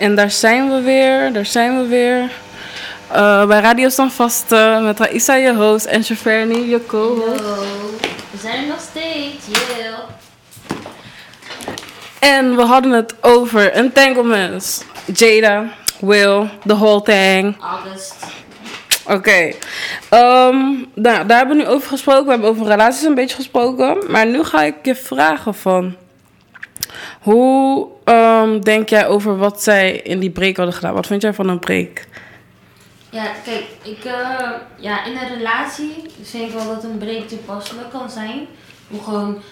En daar zijn we weer, daar zijn we weer. Uh, bij Radio Standvaste met Raisa, je host, en Shaferni, je co-host. we zijn er nog steeds, yeah. En we hadden het over entanglements. Jada, Will, the whole thing. August. Oké. Okay. Um, nou, daar hebben we nu over gesproken. We hebben over relaties een beetje gesproken. Maar nu ga ik je vragen van... Hoe um, denk jij over wat zij in die break hadden gedaan? Wat vind jij van een break? Ja, kijk, ik, uh, ja, in een relatie vind ik wel dat een break toepasselijk kan zijn. Om gewoon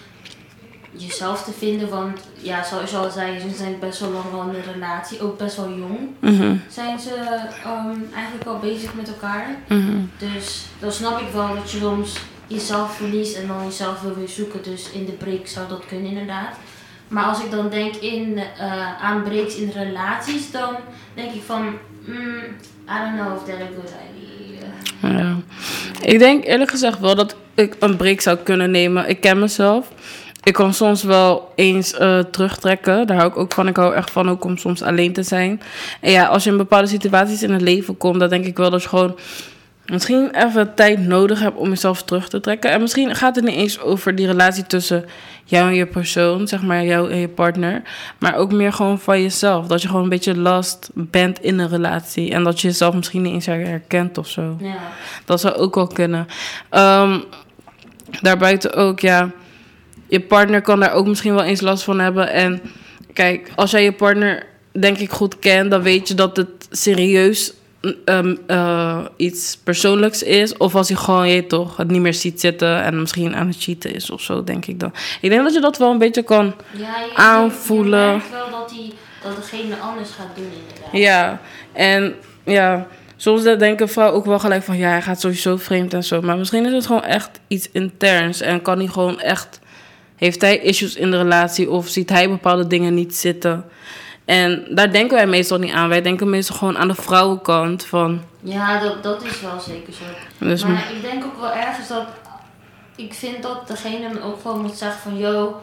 jezelf te vinden. Want ja, zoals je al zei, ze zijn best wel lang al in een relatie. Ook best wel jong mm zijn ze um, eigenlijk al bezig met elkaar. Mm Dus dan snap ik wel dat je soms jezelf verliest en dan jezelf wil weer zoeken. Dus in de break zou dat kunnen inderdaad. Maar als ik dan denk in, uh, aan breaks in relaties, dan denk ik van, mm, I don't know if that's a good idea. Ja. Ik denk eerlijk gezegd wel dat ik een break zou kunnen nemen. Ik ken mezelf. Ik kan soms wel eens uh, terugtrekken. Daar hou ik ook van. Ik hou echt van ook om soms alleen te zijn. En ja, als je in bepaalde situaties in het leven komt, dan denk ik wel dat je gewoon misschien even tijd nodig hebt om jezelf terug te trekken. En misschien gaat het niet eens over die relatie tussen jou en je persoon, zeg maar jou en je partner. Maar ook meer gewoon van jezelf. Dat je gewoon een beetje last bent in een relatie. En dat je jezelf misschien niet eens herkent of zo. Ja. Dat zou ook wel kunnen. Um, daarbuiten ook, ja. Je partner kan daar ook misschien wel eens last van hebben. En kijk, als jij je partner denk ik goed kent, dan weet je dat het serieus um, uh, iets persoonlijks is. Of als hij gewoon, je toch, het niet meer ziet zitten en misschien aan het cheaten is of zo, denk ik dan. Ik denk dat je dat wel een beetje kan Ja, je, aanvoelen. Je merkt wel dat, die, dat degene anders gaat doen inderdaad. Ja, en ja, soms denken vrouwen ook wel gelijk van... ja, hij gaat sowieso vreemd en zo. Maar misschien is het gewoon echt iets interns. En kan hij gewoon echt... heeft hij issues in de relatie... of ziet hij bepaalde dingen niet zitten... En daar denken wij meestal niet aan. Wij denken meestal gewoon aan de vrouwenkant van... Ja, dat, dat is wel zeker zo. Dus maar ik denk ook wel ergens dat... Ik vind dat degene ook gewoon moet zeggen van... Yo,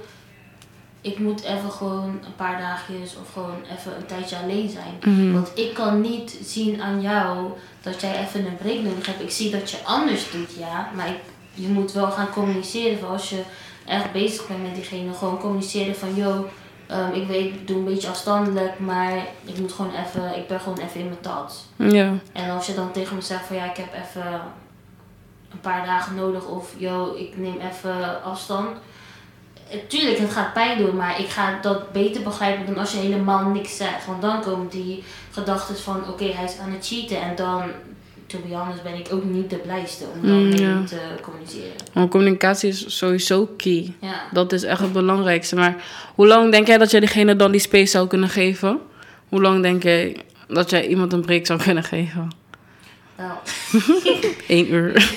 ik moet even gewoon een paar dagjes of gewoon even een tijdje alleen zijn. Mhm. Want ik kan niet zien aan jou dat jij even een break nodig hebt. Ik zie dat je anders doet, ja. Maar ik, je moet wel gaan communiceren. Voor als je echt bezig bent met diegene. Gewoon communiceren van... Yo, Um, ik weet, ik doe een beetje afstandelijk, maar ik moet gewoon even, ik ben gewoon even in mijn tas. Ja. En als je dan tegen me zegt van ja, ik heb even een paar dagen nodig of yo, ik neem even afstand. Eh, Tuurlijk, het gaat pijn doen, maar ik ga dat beter begrijpen dan als je helemaal niks zegt. Want dan komen die gedachten van oké, hij is aan het cheaten en dan to be honest, ben ik ook niet de blijste om dan Mm, mee ja. te communiceren. Want communicatie is sowieso key. Ja. Dat is echt het belangrijkste. Maar hoe lang denk jij dat jij diegene dan die space zou kunnen geven? Hoe lang denk jij dat jij iemand een break zou kunnen geven? Wel. Eén uur.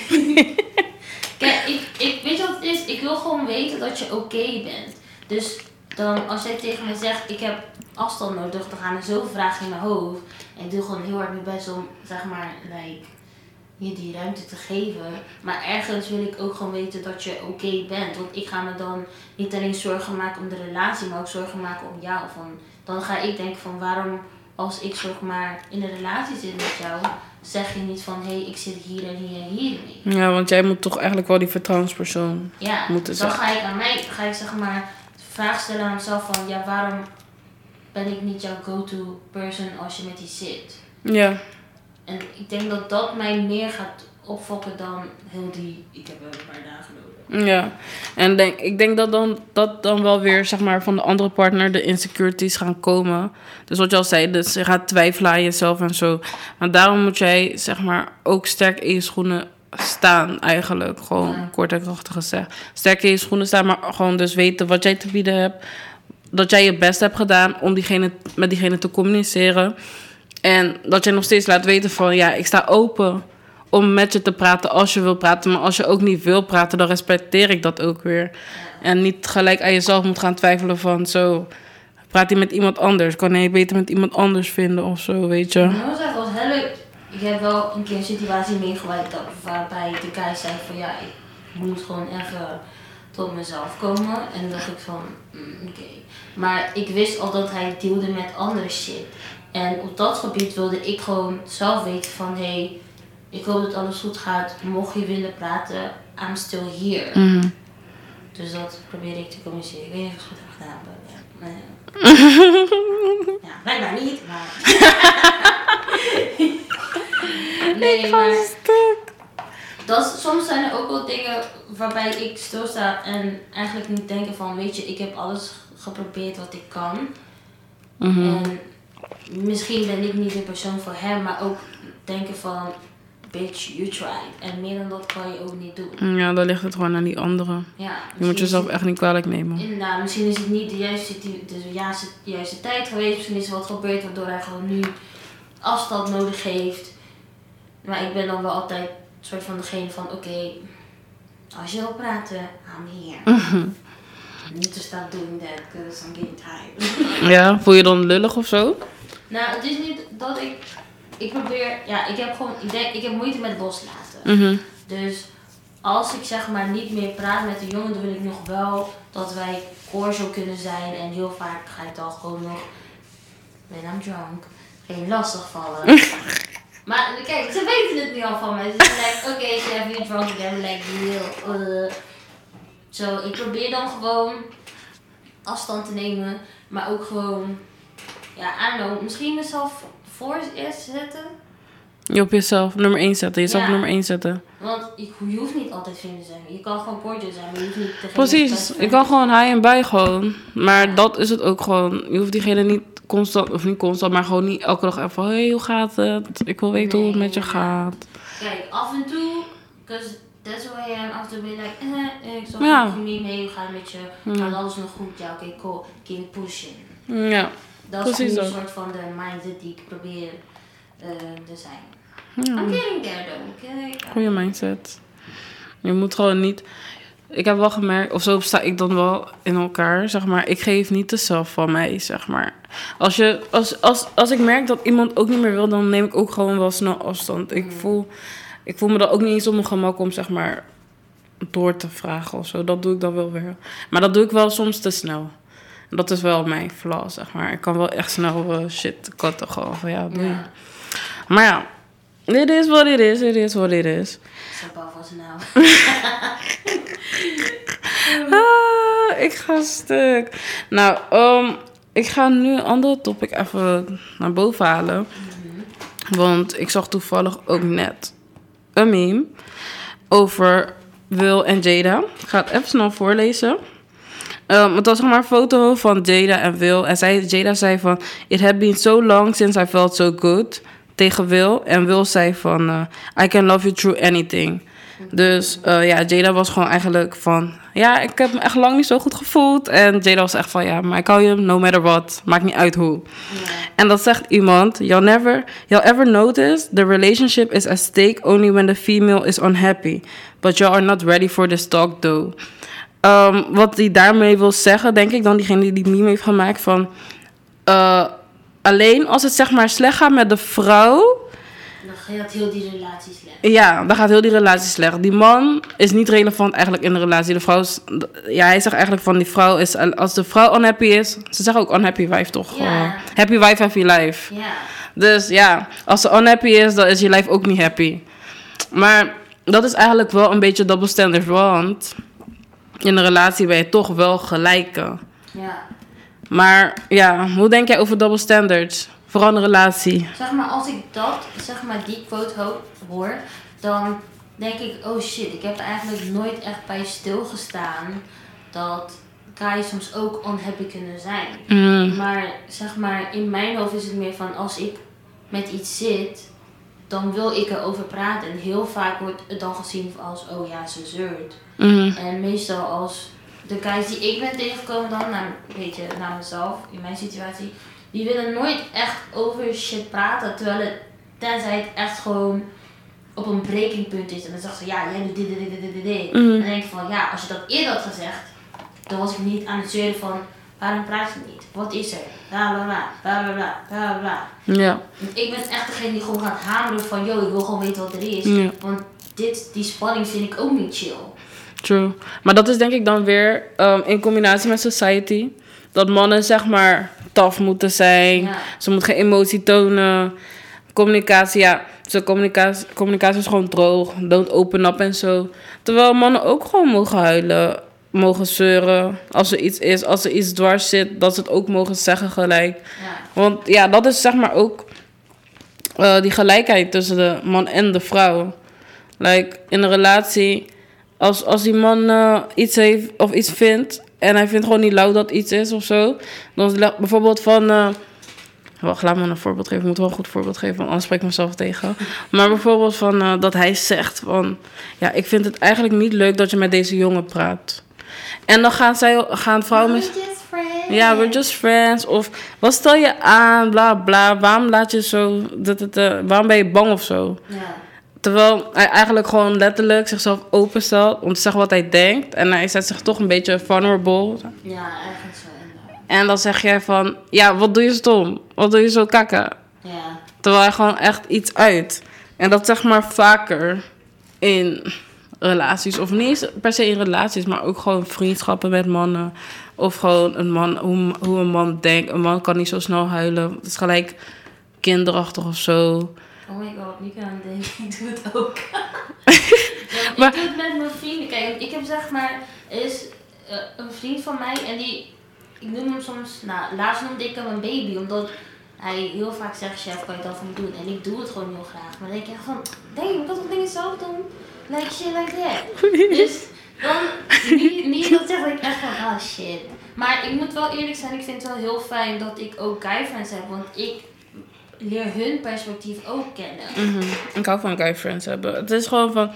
Kijk, ik, ik, weet je wat het is? Ik wil gewoon weten dat je oké bent. Dus dan, als jij tegen mij zegt, ik heb afstand nodig, dan gaan er zoveel vragen in mijn hoofd. En ik doe gewoon heel hard mijn best om, zeg maar, like, je die ruimte te geven. Maar ergens wil ik ook gewoon weten dat je oké bent. Want ik ga me dan niet alleen zorgen maken om de relatie, maar ook zorgen maken om jou. Van, dan ga ik denken van, waarom als ik zeg maar in een relatie zit met jou, zeg je niet van, hé, hey, ik zit hier en hier en hier mee. Ja, want jij moet toch eigenlijk wel die vertrouwenspersoon. Ja, moeten dan zeggen. ga ik aan mij, ga ik zeg maar vraag stellen aan mezelf van, ja, waarom ben ik niet jouw go-to person als je met die zit? Ja. En ik denk dat dat mij meer gaat opfokken dan heel die, ik heb een paar dagen nodig. Ja, en denk, ik denk dat dan, dat dan wel weer zeg maar, van de andere partner de insecurities gaan komen. Dus wat je al zei, dus je gaat twijfelen aan jezelf en zo. Maar daarom moet jij zeg maar, ook sterk in je schoenen staan eigenlijk. Gewoon Ja. kort en krachtig gezegd. Sterk in je schoenen staan, maar gewoon dus weten wat jij te bieden hebt. Dat jij je best hebt gedaan om diegene, met diegene te communiceren. En dat jij nog steeds laat weten van ja, ik sta open om met je te praten als je wil praten. Maar als je ook niet wil praten, dan respecteer ik dat ook weer. En niet gelijk aan jezelf moet gaan twijfelen van zo. Praat hij met iemand anders? Kan hij beter met iemand anders vinden of zo, weet je? Ik moet zeggen, het was heel leuk. Ik heb wel een keer een situatie meegemaakt dat- waarbij de guy zei van ja, ik moet gewoon even tot mezelf komen. En dan dacht ik van, mm, oké. Maar ik wist al dat hij dealde met andere shit. En op dat gebied wilde ik gewoon zelf weten van hé, hey, ik hoop dat alles goed gaat. Mocht je willen praten, I'm still here. Mhm. Dus dat probeer ik te communiceren. Ik weet niet of ik het goed heb gedaan. Maar, ja. Ja, blijkbaar niet, maar. nee, maar. Dat, is- soms zijn er ook wel dingen waarbij ik stilsta en eigenlijk niet denken van, weet je, ik heb alles geprobeerd wat ik kan. Mhm. En misschien ben ik niet de persoon voor hem, maar ook denken van, bitch, you tried. En meer dan dat kan je ook niet doen. Ja, dan ligt het gewoon aan die anderen. Ja, Je moet jezelf echt niet kwalijk nemen. Inderdaad, misschien is het niet de juiste, de juiste, de juiste tijd geweest. Misschien is er wat gebeurd waardoor hij gewoon nu afstand nodig heeft. Maar ik ben dan wel altijd een soort van degene van, oké, als je wil praten, I'm here. Niet to stop doing that, because I'm getting tired. Ja, voel je dan lullig of zo? nou, het is niet dat ik, ik probeer, ja, ik heb gewoon, ik denk, ik heb moeite met loslaten. Mhm. Dus als ik zeg maar niet meer praat met de jongen, dan wil ik nog wel dat wij cordial kunnen zijn. En heel vaak ga ik dan gewoon nog, when I'm drunk, geen lastig vallen. maar kijk, ze weten het nu al van mij. Ze zijn like, oké, okay, have you drunk again? Like, heel, uh. Zo, ik probeer dan gewoon afstand te nemen, maar ook gewoon, ja, I don't know, misschien mezelf voor eerst zetten. Je op jezelf nummer 1 zetten. Jezelf Ja. nummer 1 zetten. Want je, je hoeft niet altijd vrienden te zijn. Je kan gewoon cordial zijn, maar je hoeft niet Precies. friend. kan gewoon hij en bij gewoon. Maar dat is het ook gewoon. Je hoeft diegene niet constant, of niet constant, maar gewoon niet elke dag even van... Hé, hey, hoe gaat het? Ik wil weten hoe het met je gaat. Kijk, af en toe, because that's who I am, af en toe ben like, eh, eh, ik zal Ja. gewoon niet mee, het met je? Gaat alles nog goed? Ja, oké, cool. Keep pushing. Ja. Dat is Precies een soort van de mindset die ik probeer eh, te zijn. ja. I'm getting there though, oké? Goeie mindset. Je moet gewoon niet... Ik heb wel gemerkt, of zo sta ik dan wel in elkaar, zeg maar. Ik geef niet de zelf van mij, zeg maar. Als, je, als, als, als ik merk dat iemand ook niet meer wil, dan neem ik ook gewoon wel snel afstand. Ik voel, ik voel me dan ook niet eens op mijn gemak om, zeg maar, door te vragen of zo. Dat doe ik dan wel weer. Maar dat doe ik wel soms te snel. Dat is wel mijn flaw, zeg maar. Ik kan wel echt snel eh, shit cutten gewoon van ja. Maar ja, dit is wat het is, dit is wat het is. Zo baf was nou. Ah, ik ga stuk. Nou, ehm, ik ga nu een andere topic even naar boven halen. Want ik zag toevallig ook net een meme over Will en Jada. Ik ga het even snel voorlezen. Ehm, het was zeg maar een foto van Jada en Will. En zij, Jada zei van... It had been so long since I felt so good. Tegen Will. En Will zei van... eh, I can love you through anything. Dus eh, ja, Jada was gewoon eigenlijk van... Ja, ik heb me echt lang niet zo goed gevoeld. En Jada was echt van... Ja, maar ik hou je no matter what. Maakt niet uit hoe. En dat zegt iemand... You'll never... You'll ever notice... The relationship is at stake only when the female is unhappy. But you are not ready for this talk though. Ehm, wat hij daarmee wil zeggen, denk ik dan diegene die die meme heeft gemaakt van... eh, alleen als het zeg maar slecht gaat met de vrouw... Dan gaat heel die relatie slecht. Ja, dan gaat heel die relatie slecht. Die man is niet relevant eigenlijk in de relatie. De vrouw is... Ja, hij zegt eigenlijk van die vrouw is... Als de vrouw unhappy is... Ze zeggen ook unhappy wife, toch? Ja. Happy wife, happy life. Ja. Dus ja, als ze unhappy is, dan is je life ook niet happy. Maar dat is eigenlijk wel een beetje double standard. Want in een relatie ben je toch wel gelijke. Ja. Maar ja, hoe denk jij over double standards? Vooral een relatie. Zeg maar, als ik dat, zeg maar, die quote ho- hoor, dan denk ik, oh shit, ik heb eigenlijk nooit echt bij stilgestaan dat guys soms ook unhappy kunnen zijn. Mm, Maar zeg maar, in mijn hoofd is het meer van als ik met iets zit, dan wil ik erover praten. En heel vaak wordt het dan gezien als, oh ja, ze zeurt. mm, En meestal als de guys die ik ben tegengekomen dan, naar, weet je, naar mezelf, in mijn situatie, die willen nooit echt over shit praten. Terwijl het, tenzij het echt gewoon op een breekingpunt is. En dan zegt ze, ja, jij doet dit, dit, dit, dit, dit, dit. Mhm. Dan denk ik van, ja, als je dat eerder had gezegd, dan was ik niet aan het zeuren van, waarom praat je niet? Wat is er? Bla bla bla, bla bla bla, bla bla. ja. Ik ben echt degene die gewoon gaat hameren van, yo, ik wil gewoon weten wat er is. Ja. Want dit, die spanning vind ik ook niet chill. True. Maar dat is denk ik dan weer ehm, in combinatie met society. dat mannen zeg maar taf moeten zijn. Ja. Ze moeten geen emotie tonen. Communicatie, ja. Zo communicatie, communicatie is gewoon droog. Don't open up en zo. Terwijl mannen ook gewoon mogen huilen. Mogen zeuren. Als er iets is. Als er iets dwars zit. Dat ze het ook mogen zeggen gelijk. Ja. Want ja, dat is zeg maar ook eh, die gelijkheid tussen de man en de vrouw. Like in een relatie, als, als die man eh, iets heeft of iets vindt en hij vindt gewoon niet lauw dat iets is of zo, dan bijvoorbeeld van. eh, Wacht, laat me een voorbeeld geven. Ik moet wel een goed voorbeeld geven, want anders spreek ik mezelf tegen. Maar bijvoorbeeld van dat hij zegt van... Ja, ik vind het eigenlijk niet leuk dat je met deze jongen praat. En dan gaan, zij, gaan vrouwen... We're just friends. ja, we're just friends. Of wat stel je aan, bla bla. Waarom laat je zo. Dat het, eh, waarom ben je bang of zo? Ja. Terwijl hij eigenlijk gewoon letterlijk zichzelf openstelt om te zeggen wat hij denkt. En hij zet zich toch een beetje vulnerable. Ja, eigenlijk zo. En dan zeg jij van, ja, wat doe je stom? Wat doe je zo kakken? Ja. Terwijl hij gewoon echt iets uit. En dat zeg maar vaker in relaties. Of niet eens per se in relaties, maar ook gewoon vriendschappen met mannen. Of gewoon een man, hoe, hoe een man denkt. Een man kan niet zo snel huilen. Het is gelijk kinderachtig of zo. Oh my god, niet aan het denken. Ik doe het ook. ja, Maar- Ik doe het met mijn vrienden. Kijk, ik heb zeg maar, is eh, een vriend van mij en die, ik noem hem soms, nou, laatst noemde ik hem een baby, omdat hij heel vaak zegt, chef, kan je dat voor me doen? En ik doe het gewoon heel graag. Maar dan denk ik echt van, denk ik kan toch dingen zelf doen? Like shit like that. Dus dan, niet, niet dat zeg ik echt van, ah shit. Maar ik moet wel eerlijk zijn, ik vind het wel heel fijn dat ik ook guy friends heb, want ik leer hun perspectief ook kennen. Mhm. Ik hou van guy friends hebben. Het is gewoon van...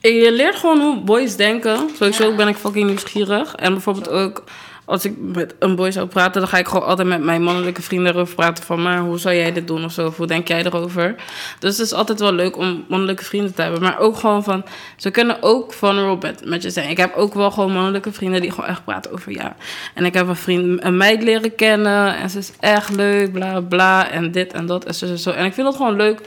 Je leert gewoon hoe boys denken. Sowieso Ja. ben ik fucking nieuwsgierig. En bijvoorbeeld ook... Als ik met een boy zou praten, dan ga ik gewoon altijd met mijn mannelijke vrienden erover praten. Van, maar hoe zou jij dit doen of zo? Of hoe denk jij erover? Dus het is altijd wel leuk om mannelijke vrienden te hebben. Maar ook gewoon van, ze kunnen ook vulnerable met, met je zijn. Ik heb ook wel gewoon mannelijke vrienden die gewoon echt praten over ja. En ik heb een vriend, een meid leren kennen. En ze is echt leuk, bla bla. En dit en dat en zo en zo. En ik vind het gewoon leuk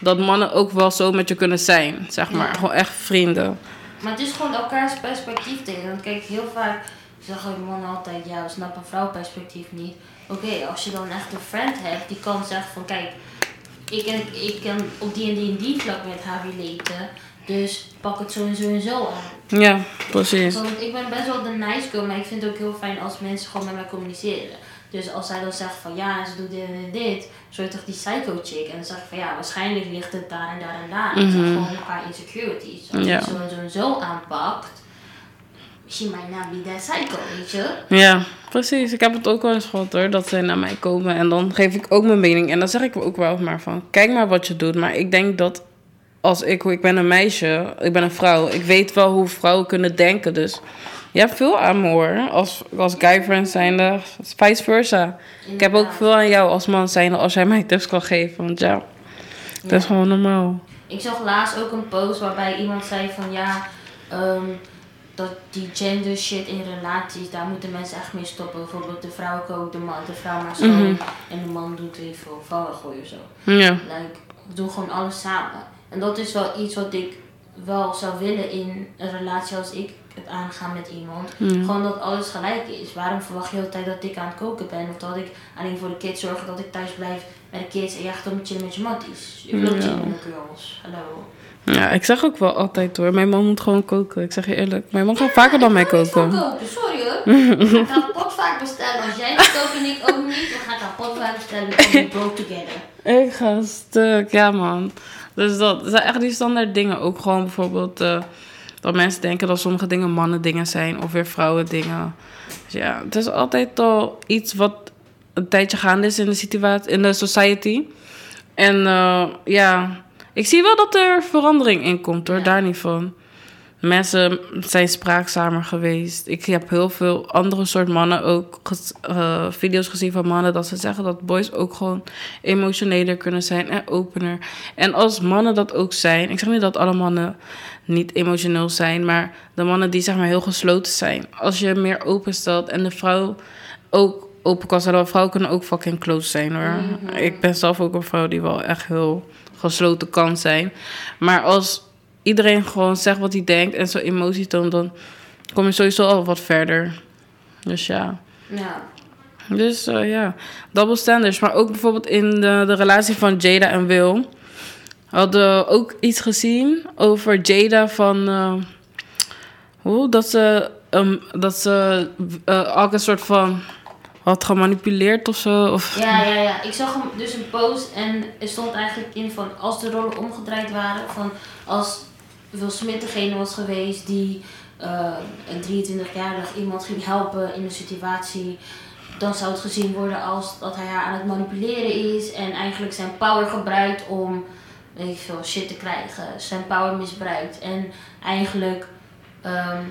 dat mannen ook wel zo met je kunnen zijn. Zeg maar, Ja. gewoon echt vrienden. Maar het is gewoon elkaars perspectief tegen. Want kijk, heel vaak zeggen mannen altijd, ja, we snappen vrouw perspectief niet. Oké, als je dan echt een friend hebt die kan zeggen van, kijk, ik kan, ik kan op die en die en die vlak met haar relaten. Dus pak het zo en zo en zo aan. Ja, precies. Want ik ben best wel de nice girl, maar ik vind het ook heel fijn als mensen gewoon met mij communiceren. Dus als zij dan zegt van ja, ze doet dit en dit, zo toch die psycho chick. En dan zeg ik van ja, waarschijnlijk ligt het daar en daar en daar. En dat zijn gewoon een paar insecurities. Als je Ja. zo en zo en zo aanpakt, she might not be that psycho, weet je? Ja, precies. Ik heb het ook wel eens gehad hoor, dat zij naar mij komen en dan geef ik ook mijn mening. En dan zeg ik ook wel maar van, kijk maar wat je doet. Maar ik denk dat als ik, ik ben een meisje, ik ben een vrouw, ik weet wel hoe vrouwen kunnen denken. Dus je hebt veel aan me hoor, als, als guy friend zijnde, vice versa. Ik heb ook veel aan jou als man zijnde als jij mij tips kan geven. Want ja, dat is gewoon normaal. Ik zag laatst ook een post waarbij iemand zei van ja, ehm, dat die gender shit in relaties, daar moeten mensen echt mee stoppen. Bijvoorbeeld de vrouw kookt, de, man, de vrouw maar schoon Mhm. en de man doet weer veel vallen gooien of zo. Ja, Like, we doen gewoon alles samen. En dat is wel iets wat ik wel zou willen in een relatie als ik het aanga met iemand. Gewoon dat alles gelijk is. Waarom verwacht je de hele tijd dat ik aan het koken ben? Of dat ik alleen voor de kids zorg dat ik thuis blijf met de kids en jij gaat om chillen met je matties. Ik wil chillen met de girls. Hallo. Ja, ik zeg ook wel altijd hoor, mijn man moet gewoon koken. Ik zeg je eerlijk, mijn man gaat vaker dan mij koken. koken, sorry hoor. Ik ga kapot vaak bestellen. Als jij niet kookt en ik ook niet, dan ga ik kapot vaak bestellen. We gaan broke together. Ik ga stuk, ja man. Dus dat zijn echt die standaard dingen. Ook gewoon bijvoorbeeld eh, dat mensen denken dat sommige dingen mannen dingen zijn of weer vrouwen dingen. Dus ja, het is altijd al iets wat een tijdje gaande is in de situatie, in de society. En eh, ja, ik zie wel dat er verandering in komt hoor, Ja. daar niet van. Mensen zijn spraakzamer geweest. Ik heb heel veel andere soort mannen ook eh, video's gezien van mannen dat ze zeggen dat boys ook gewoon emotioneler kunnen zijn en opener. En als mannen dat ook zijn, ik zeg niet dat alle mannen niet emotioneel zijn, maar de mannen die zeg maar heel gesloten zijn. Als je meer openstelt en de vrouw ook open kan stellen, vrouwen kunnen ook fucking close zijn hoor. Ik ben zelf ook een vrouw die wel echt heel gesloten kan zijn. Maar als iedereen gewoon zegt wat hij denkt en zo emotie toont, dan kom je sowieso al wat verder. Dus ja. Ja. Dus eh, ja, double standards. Maar ook bijvoorbeeld in de, de relatie van Jada en Will. Hadden we ook iets gezien over Jada van... eh, hoe? Dat ze, um, dat ze eh, ook een soort van had gemanipuleerd of zo. Of, Ja, ja, ja. Ik zag hem dus een post en er stond eigenlijk in van als de rollen omgedraaid waren, van als Will Smith degene was geweest die eh, een 23-jarig iemand ging helpen in een situatie, dan zou het gezien worden als dat hij haar aan het manipuleren is en eigenlijk zijn power gebruikt om ik veel shit te krijgen, zijn power misbruikt en eigenlijk ehm,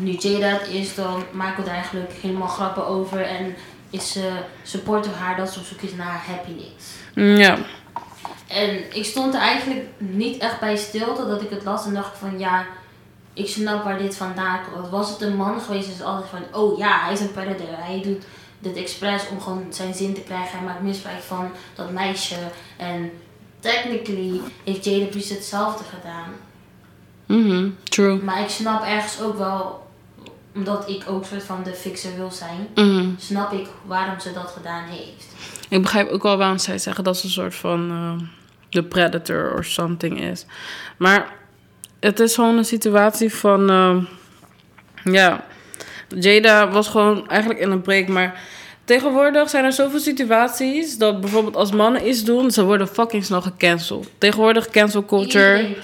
nu Jada is, dan maken we er eigenlijk helemaal grappen over en is ze supporten haar dat ze op zoek is naar happiness. ja. En ik stond er eigenlijk niet echt bij stil totdat ik het las en dacht van ja, ik snap waar dit vandaan komt. Was het een man geweest, is altijd van oh ja, hij is een predator. Hij doet dit expres om gewoon zijn zin te krijgen. Hij maakt misbruik van dat meisje. En technically heeft Jada precies hetzelfde gedaan. True. Maar ik snap ergens ook wel, omdat ik ook soort van de fixer wil zijn, Mhm. snap ik waarom ze dat gedaan heeft. Ik begrijp ook wel waarom zij zeggen dat ze een soort van eh, de predator of something is. Maar het is gewoon een situatie van. eh, ja, Jada was gewoon eigenlijk in een break. Maar tegenwoordig zijn er zoveel situaties dat bijvoorbeeld als mannen iets doen, ze worden fucking snel gecanceld. Tegenwoordig cancel culture.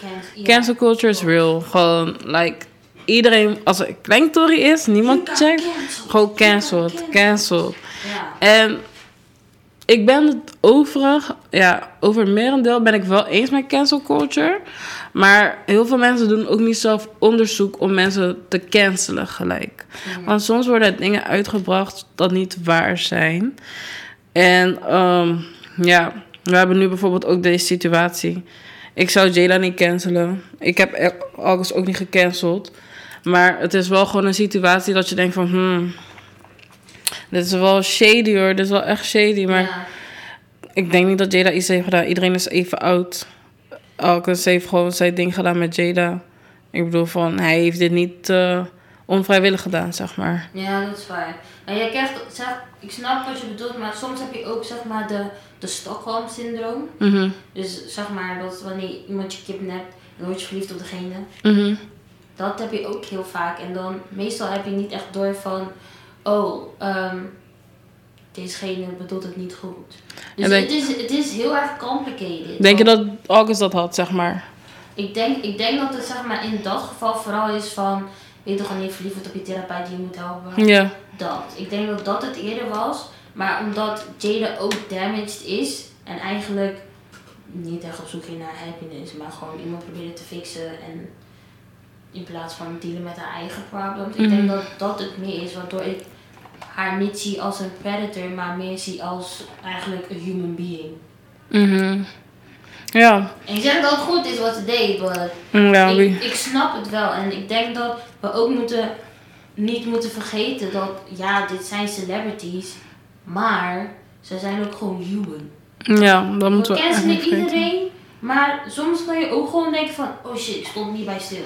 Cancel culture is real. Gewoon, like, iedereen, als er een klein tory is, niemand checkt. Gewoon cancelled, cancelled. En ik ben het overig, ja, over merendeel ben ik wel eens met cancel culture. Maar heel veel mensen doen ook niet zelf onderzoek om mensen te cancelen gelijk. Want soms worden er dingen uitgebracht dat niet waar zijn. En ehm, ja, we hebben nu bijvoorbeeld ook deze situatie. Ik zou Jada niet cancelen. Ik heb e- August ook niet gecanceld. Maar het is wel gewoon een situatie dat je denkt van... Hmm, dit is wel shady hoor. Dit is wel echt shady. Maar Ja. ik denk niet dat Jada iets heeft gedaan. Iedereen is even oud. August heeft gewoon zijn ding gedaan met Jada. Ik bedoel van, hij heeft dit niet eh, onvrijwillig gedaan, zeg maar. Ja, dat is waar. Maar jij krijgt, zeg, ik snap wat je bedoelt, maar soms heb je ook zeg maar de, de Stockholm-syndroom. Mhm, Dus zeg maar dat wanneer iemand je kidnapt, dan word je verliefd op degene. mhm. Dat heb je ook heel vaak. En dan meestal heb je niet echt door van, oh, ehm dezegene bedoelt het niet goed. Dus denk- het, is, het is heel erg complicated. Denk je dat August dat had, zeg maar? Ik denk, ik denk dat het zeg maar in dat geval vooral is van, weet toch wanneer je verliefd wordt op je therapeut die je moet helpen. Ja. Dat. Ik denk dat dat het eerder was. Maar omdat Jada ook damaged is en eigenlijk niet echt op zoek ging naar happiness, maar gewoon iemand probeerde te fixen en in plaats van dealen met haar eigen problems. Ik Mhm. denk dat dat het meer is, waardoor ik haar niet zie als een predator, maar meer zie als eigenlijk een human being. Mhm. Ja. En ik zeg dat het goed is wat ze deed, maar Ja, ik, ik snap het wel. En ik denk dat we ook moeten, niet moeten vergeten dat, ja, dit zijn celebrities, maar ze zijn ook gewoon human. Ja, dat moeten we we vergeten. iedereen, maar soms kan je ook gewoon denken van, oh shit, ik stond niet bij stil.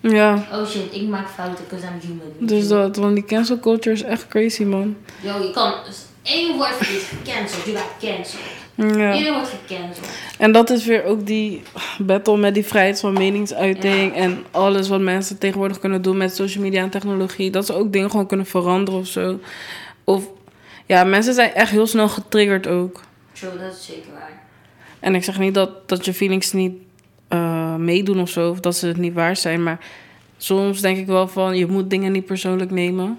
Ja, Oh shit, ik maak fouten, because I'm human. dus dat, want die cancel culture is echt crazy, man. Yo, je kan, dus één woord is gecanceld, je gaat cancelled. Ja. Iedereen wordt gecanceld. En dat is weer ook die battle met die vrijheid van meningsuiting. En alles wat mensen tegenwoordig kunnen doen met social media en technologie. Dat ze ook dingen gewoon kunnen veranderen of zo. Of ja, mensen zijn echt heel snel getriggerd ook. True, dat is zeker waar. En ik zeg niet dat, dat je feelings niet eh, meedoen of zo. Of dat ze het niet waar zijn. Maar soms denk ik wel van je moet dingen niet persoonlijk nemen.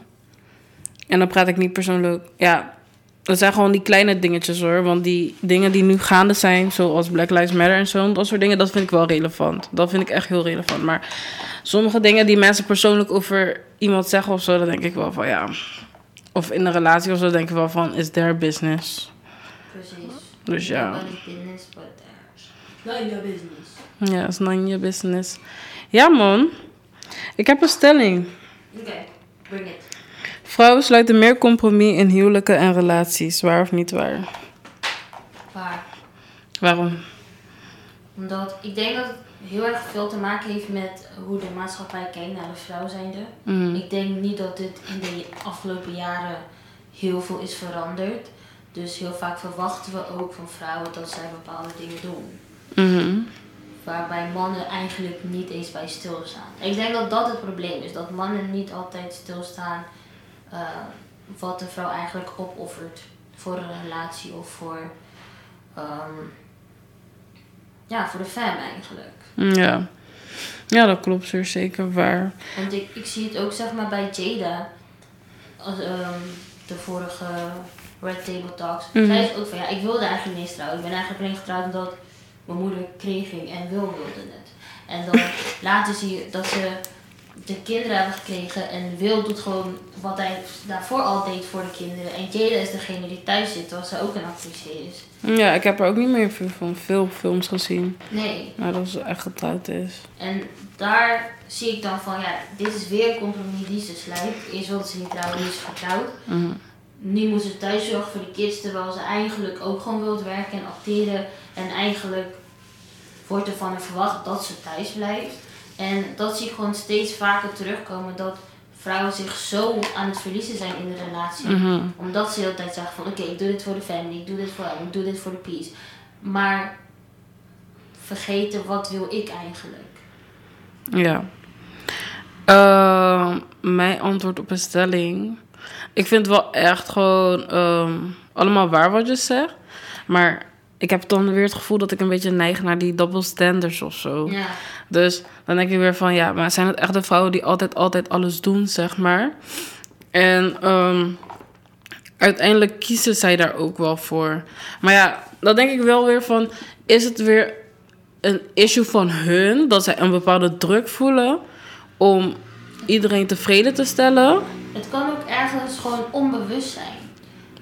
En dan praat ik niet persoonlijk. Ja, dat zijn gewoon die kleine dingetjes hoor. Want die dingen die nu gaande zijn, zoals Black Lives Matter en zo, dat soort dingen, dat vind ik wel relevant. Dat vind ik echt heel relevant. Maar sommige dingen die mensen persoonlijk over iemand zeggen of zo, dan denk ik wel van ja. Of in een relatie of zo, denk ik wel van is their business. Precies. Dus ja. Nobody's business, but theirs. Not your business. Ja, is none your business. Ja, man. Ik heb een stelling. Oké, bring it. Vrouwen sluiten meer compromis in huwelijken en relaties. Waar of niet waar? Waar? Waarom? Omdat ik denk dat het heel erg veel te maken heeft met hoe de maatschappij kijkt naar de vrouw zijnde. Mhm. Ik denk niet dat dit in de afgelopen jaren heel veel is veranderd. Dus heel vaak verwachten we ook van vrouwen dat zij bepaalde dingen doen. Mhm. Waarbij mannen eigenlijk niet eens bij stilstaan. Ik denk dat dat het probleem is. Dat mannen niet altijd stilstaan eh, wat de vrouw eigenlijk opoffert voor een relatie of voor, ehm, ja, voor de fam eigenlijk. Ja. Ja, dat klopt zeer zeker waar. Want ik, ik zie het ook zeg maar bij Jada, als, ehm, de vorige Red Table Talks. Mhm. Zij is ook van ja, ik wilde eigenlijk niet trouwen. Ik ben eigenlijk alleen getrouwd omdat mijn moeder kreeg ging en Wil wilde het. En dan later zie je dat ze de kinderen hebben gekregen en Wil doet gewoon wat hij daarvoor al deed voor de kinderen. En Jada is degene die thuis zit, terwijl ze ook een actrice is. Ja, ik heb er ook niet meer van veel films gezien. Nee. Maar dat ze echt getrouwd is. En daar zie ik dan van, ja, dit is weer een compromis die ze slijt. Eerst wilde ze niet trouwen, nu is ze getrouwd. Mhm. Nu moet ze thuis zorgen voor de kids, terwijl ze eigenlijk ook gewoon wilt werken en acteren. En eigenlijk wordt er van haar verwacht dat ze thuis blijft. En dat zie ik gewoon steeds vaker terugkomen, dat vrouwen zich zo aan het verliezen zijn in de relatie. Mhm. Omdat ze de hele tijd zeggen van, oké, ik doe dit voor de family, ik doe dit voor hem, ik doe dit voor de peace. Maar vergeten, wat wil ik eigenlijk? Ja. Ehm, mijn antwoord op een stelling. Ik vind het wel echt gewoon ehm, allemaal waar wat je zegt. Maar ik heb dan weer het gevoel dat ik een beetje neig naar die double standards of zo. Ja, Dus dan denk ik weer van ja, maar zijn het echt de vrouwen die altijd, altijd alles doen, zeg maar. En ehm, uiteindelijk kiezen zij daar ook wel voor. Maar ja, dan denk ik wel weer van, is het weer een issue van hun dat zij een bepaalde druk voelen om iedereen tevreden te stellen? het kan ook ergens gewoon onbewust zijn.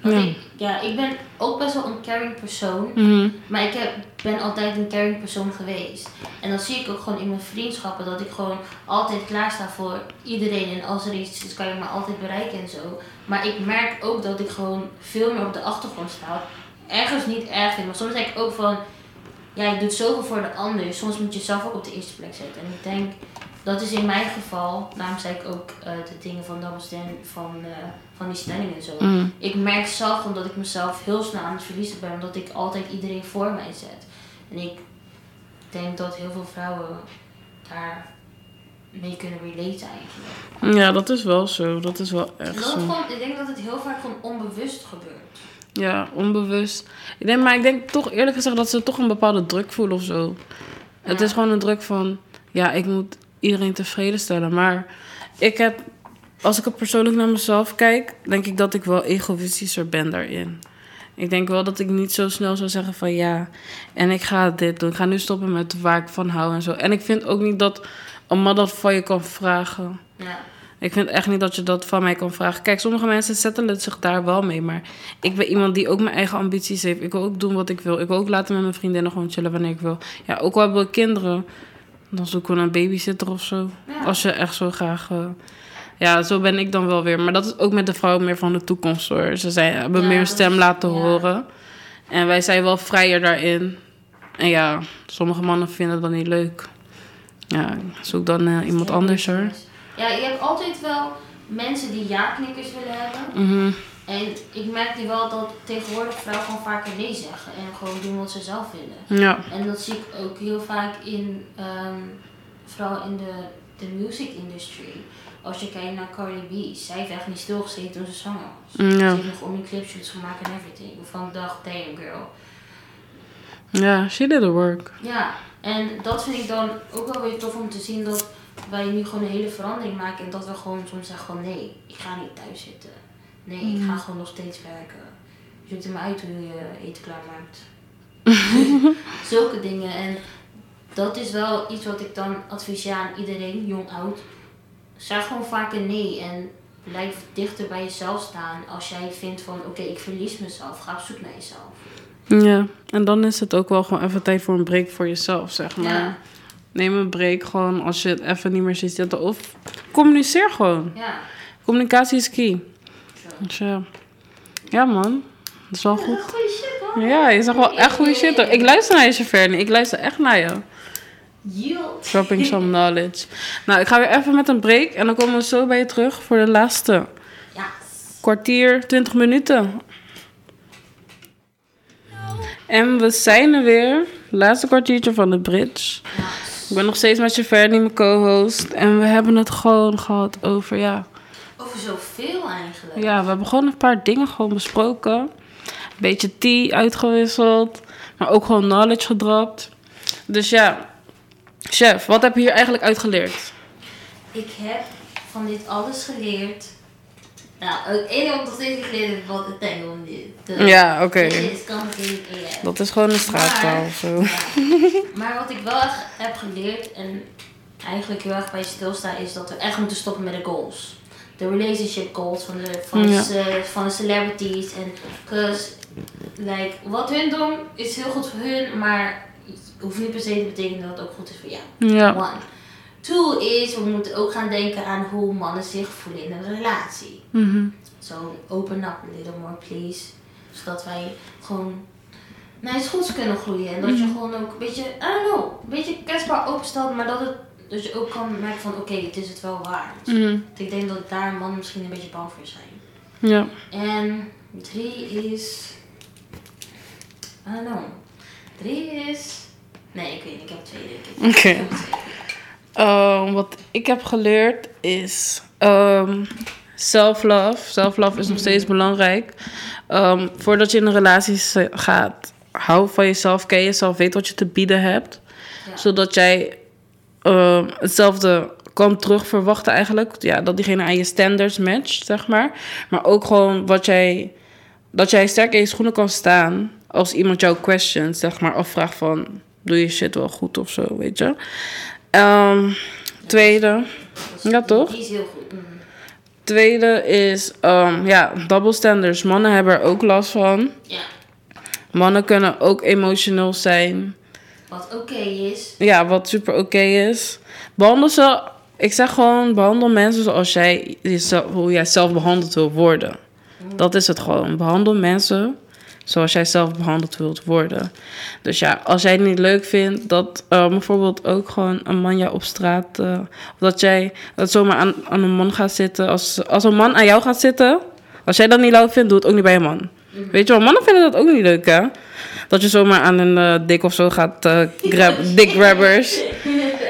Ja. Ik, ja, ik ben ook best wel een caring persoon. Mhm. Maar ik heb, ben altijd een caring persoon geweest. En dan zie ik ook gewoon in mijn vriendschappen dat ik gewoon altijd klaar sta voor iedereen. En als er iets is, kan je me altijd bereiken en zo. Maar ik merk ook dat ik gewoon veel meer op de achtergrond sta. Ergens niet erg vind, maar soms denk ik ook van... Ja, je doet zoveel voor de ander. Soms moet je jezelf ook op de eerste plek zetten. En ik denk, dat is in mijn geval... Daarom zei ik ook eh, de dingen van double stand, van, eh, van die stelling en zo. Mhm. Ik merk zelf omdat ik mezelf heel snel aan het verliezen ben, omdat ik altijd iedereen voor mij zet. En ik denk dat heel veel vrouwen daar mee kunnen relaten eigenlijk. Ja, dat is wel zo. Dat is wel echt dat zo. ik denk dat het heel vaak gewoon onbewust gebeurt. Ja, onbewust. Ik denk, maar ik denk toch eerlijk gezegd dat ze toch een bepaalde druk voelen of zo. Het is gewoon een druk van, ja, ik moet iedereen tevreden stellen. Maar ik heb, als ik het persoonlijk naar mezelf kijk, denk ik dat ik wel egoïstischer ben daarin. Ik denk wel dat ik niet zo snel zou zeggen van ja, en ik ga dit doen. Ik ga nu stoppen met waar ik van hou en zo. En ik vind ook niet dat een man dat van je kan vragen. Ja. Ik vind echt niet dat je dat van mij kan vragen. Kijk, sommige mensen settelen zich daar wel mee. Maar ik ben iemand die ook mijn eigen ambities heeft. Ik wil ook doen wat ik wil. Ik wil ook laten met mijn vriendinnen gewoon chillen wanneer ik wil. Ja, ook al hebben we kinderen. Dan zoeken we een babysitter of zo. Ja. Als je echt zo graag... eh, ja, zo ben ik dan wel weer. Maar dat is ook met de vrouwen meer van de toekomst hoor. Ze zijn, hebben Ja, meer een stem laten ja. horen. En wij zijn wel vrijer daarin. En ja, sommige mannen vinden dat niet leuk. Ja, zoek dan eh, iemand anders hoor. Ja, je hebt altijd wel mensen die ja-knikkers willen hebben. Mhm. En ik merk nu wel dat tegenwoordig vrouwen gewoon vaker nee zeggen. En gewoon doen wat ze zelf willen. Ja. En dat zie ik ook heel vaak in, ehm, vooral in de, de music industry. Als je kijkt naar Cardi B, zij heeft echt niet stilgezeten toen ze zwanger was. Ja. Ze heeft nog om die clipshoots gemaakt en everything. Van dag, damn girl. Ja, she did the work. Ja, en dat vind ik dan ook wel weer tof om te zien dat wij nu gewoon een hele verandering maken. En dat we gewoon soms zeggen gewoon nee, ik ga niet thuis zitten. Nee, ik ga gewoon nog steeds werken. Je zoekt er maar uit hoe je eten klaarmaakt. Zulke dingen. En dat is wel iets wat ik dan adviseer aan iedereen, jong, oud. Zeg gewoon vaker nee en blijf dichter bij jezelf staan. Als jij vindt van oké, ik verlies mezelf, ga op zoek naar jezelf. Ja, en dan is het ook wel gewoon even tijd voor een break voor jezelf, zeg maar. Ja. Neem een break gewoon als je het even niet meer ziet zitten. Of communiceer gewoon. Ja, Communicatie is key. Dus ja. Ja, man. Dat is wel goed. Ja, je zegt wel echt goede shit. hoor. Ik luister naar je, Shaverni. Ik luister echt naar je. Yield. Dropping some knowledge. Nou, ik ga weer even met een break. En dan komen we zo bij je terug voor de laatste kwartier, 20 minuten. En we zijn er weer. Laatste kwartiertje van de bridge. Ik ben nog steeds met Shaverni, mijn co-host. En we hebben het gewoon gehad over, ja... Over zoveel eigenlijk. Ja, we hebben gewoon een paar dingen gewoon besproken. Een beetje tea uitgewisseld. Maar ook gewoon knowledge gedropt. Dus ja, chef, wat heb je hier eigenlijk uitgeleerd? Ik heb van dit alles geleerd. Nou, het enige wat ik steeds geleerd heb, wat het tango dit. Ja, oké. AF. Dat is gewoon een straattaal Maar- of zo. Ja. Maar wat ik wel echt heb geleerd en eigenlijk heel erg bij stilstaan is dat we echt moeten stoppen met de goals. De relationship goals van de, van Ja. de, ce- van de celebrities. En cause, like, wat hun doen is heel goed voor hun, maar het hoeft niet per se te betekenen dat het ook goed is voor jou. Ja. One. Two is, we moeten ook gaan denken aan hoe mannen zich voelen in een relatie. Mhm. So open up a little more, please. Zodat wij gewoon naar iets goeds kunnen groeien. En dat Mhm. je gewoon ook een beetje, I don't know, een beetje kwetsbaar openstelt. Maar dat, het, dat je ook kan merken van, oké, het is het wel waard. Mhm. Want Ik denk dat daar mannen misschien een beetje bang voor zijn. Ja. En drie is, I don't know. Drie is, nee, ik weet niet, ik heb twee. Oké. Twee. Ehm, wat ik heb geleerd is ehm, self-love. Self-love is nog steeds belangrijk. Ehm, voordat je in een relatie gaat, hou van jezelf, ken jezelf, weet wat je te bieden hebt. Ja. Zodat jij ehm, hetzelfde kan terugverwachten eigenlijk. Ja, dat diegene aan je standards matcht, zeg maar. Maar ook gewoon wat jij... Dat jij sterk in je schoenen kan staan als iemand jou questions, zeg maar. Of vraagt van, doe je shit wel goed of zo, weet je. Ehm, tweede, Ja, toch? Die is heel goed. Mm. tweede is, ehm, ja, double standards. Mannen hebben er ook last van. Ja, Mannen kunnen ook emotioneel zijn. Wat oké is. Ja, wat super oké is. Behandel ze, ik zeg gewoon, behandel mensen zoals jij jezelf, hoe jij zelf behandeld wil worden. Dat is het gewoon. Behandel mensen zoals jij zelf behandeld wilt worden. Dus ja, als jij het niet leuk vindt dat eh, bijvoorbeeld ook gewoon een man jou op straat. eh, of dat jij dat zomaar aan, aan een man gaat zitten. Als, als een man aan jou gaat zitten. Als jij dat niet leuk vindt, doe het ook niet bij een man. Weet je wel, mannen vinden dat ook niet leuk, hè? Dat je zomaar aan een eh, dik of zo gaat eh grab, dik grabbers.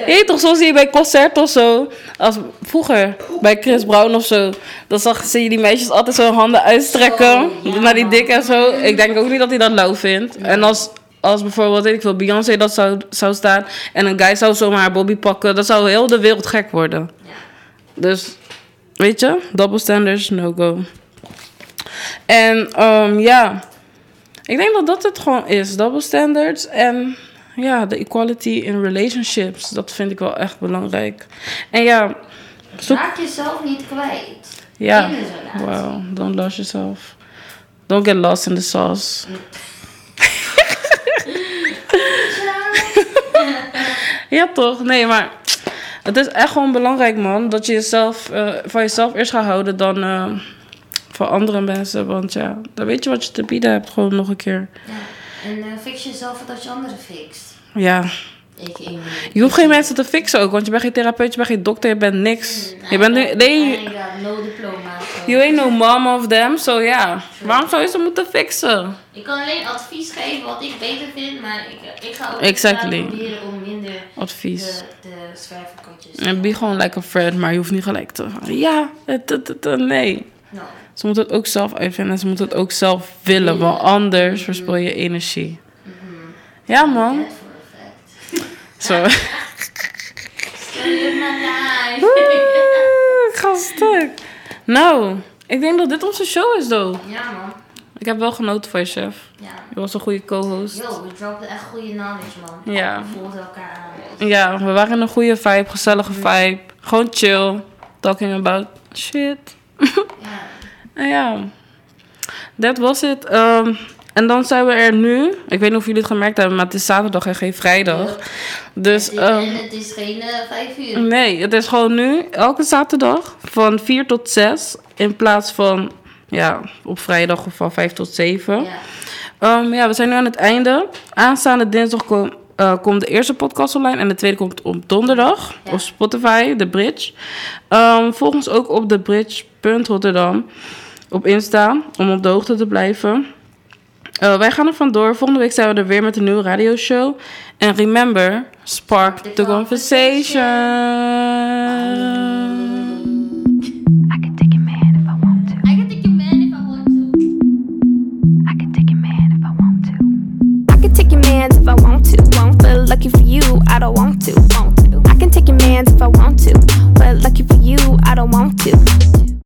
Je weet toch, zo zie je bij concert of zo. Als vroeger bij Chris Brown of zo. Dan zag, zie je die meisjes altijd zo hun handen uitstrekken. Oh, ja, naar die dik en zo. Ik denk ook niet dat hij dat lauw vindt. En als, als bijvoorbeeld, weet ik veel, Beyoncé dat zou, zou staan. En een guy zou zomaar haar bobby pakken. Dan zou heel de wereld gek worden. Ja. Dus, weet je, double standards, no go. En ehm, ja, ik denk dat dat het gewoon is. Double standards en ja, de equality in relationships. Dat vind ik wel echt belangrijk. En ja, zoek... Raak jezelf niet kwijt. Ja, wow, don't lose yourself. Don't get lost in the sauce. Ja, toch? Nee, maar het is echt gewoon belangrijk, man. Dat je jezelf, eh, van jezelf eerst gaat houden dan eh, voor andere mensen. Want ja, dan weet je wat je te bieden hebt, gewoon nog een keer. Ja. En eh, fix jezelf voordat je anderen fixt. Ja, Ik, ik, je hoeft geen mensen te fixen ook, want je bent geen therapeut, je bent geen dokter, je bent niks. Mm, Je bent nu, nee, no diploma. so- you ain't no mom of them, so ja. Waarom zou je ze moeten fixen? Ik kan alleen advies geven wat ik beter vind, maar ik, ik ga ook Exactly. proberen om minder Advies. de, de zwerverkotjes. En be gewoon like a friend, maar je hoeft niet gelijk te van, ja, nee. No. Ze moeten het ook zelf uitvinden en ze moeten het ook zelf willen, want anders verspil je energie. Ja, man. Zo. Ga stuk. Nou, ik denk dat dit onze show is, though. ja man. Ik heb wel genoten van je, chef. Ja. Je was een goede co-host. Yo, we dropten echt goede knowledge man. Ja. We voelden elkaar aan. Ja, we waren in een goede vibe, gezellige vibe. Gewoon chill. Talking about shit. Ja. En ja, dat was het. Ehm, en dan zijn we er nu. Ik weet niet of jullie het gemerkt hebben, maar het is zaterdag en geen vrijdag. Dus Het is, ehm, en het is geen eh, vijf uur. nee, het is gewoon nu elke zaterdag van 4 tot 6. In plaats van ja, op vrijdag of van 5 tot 7. Ja. Ehm, ja, we zijn nu aan het einde. Aanstaande dinsdag kom, eh, komt de eerste podcast online en de tweede komt op donderdag Ja. op Spotify, The Bridge. Ehm, volg ons ook op thebridge.rotterdam op Insta om op de hoogte te blijven. Eh, wij gaan er vandoor. Volgende week zijn we er weer met een nieuwe radioshow. En remember, spark the conversation. I can take a man if I want to. I can take a man if I want to. I can take a man if I want to. I can take your man if I want to. Won't but lucky for you, I don't want to. Want to. I can take your man if I want to, but lucky for you, I don't want to.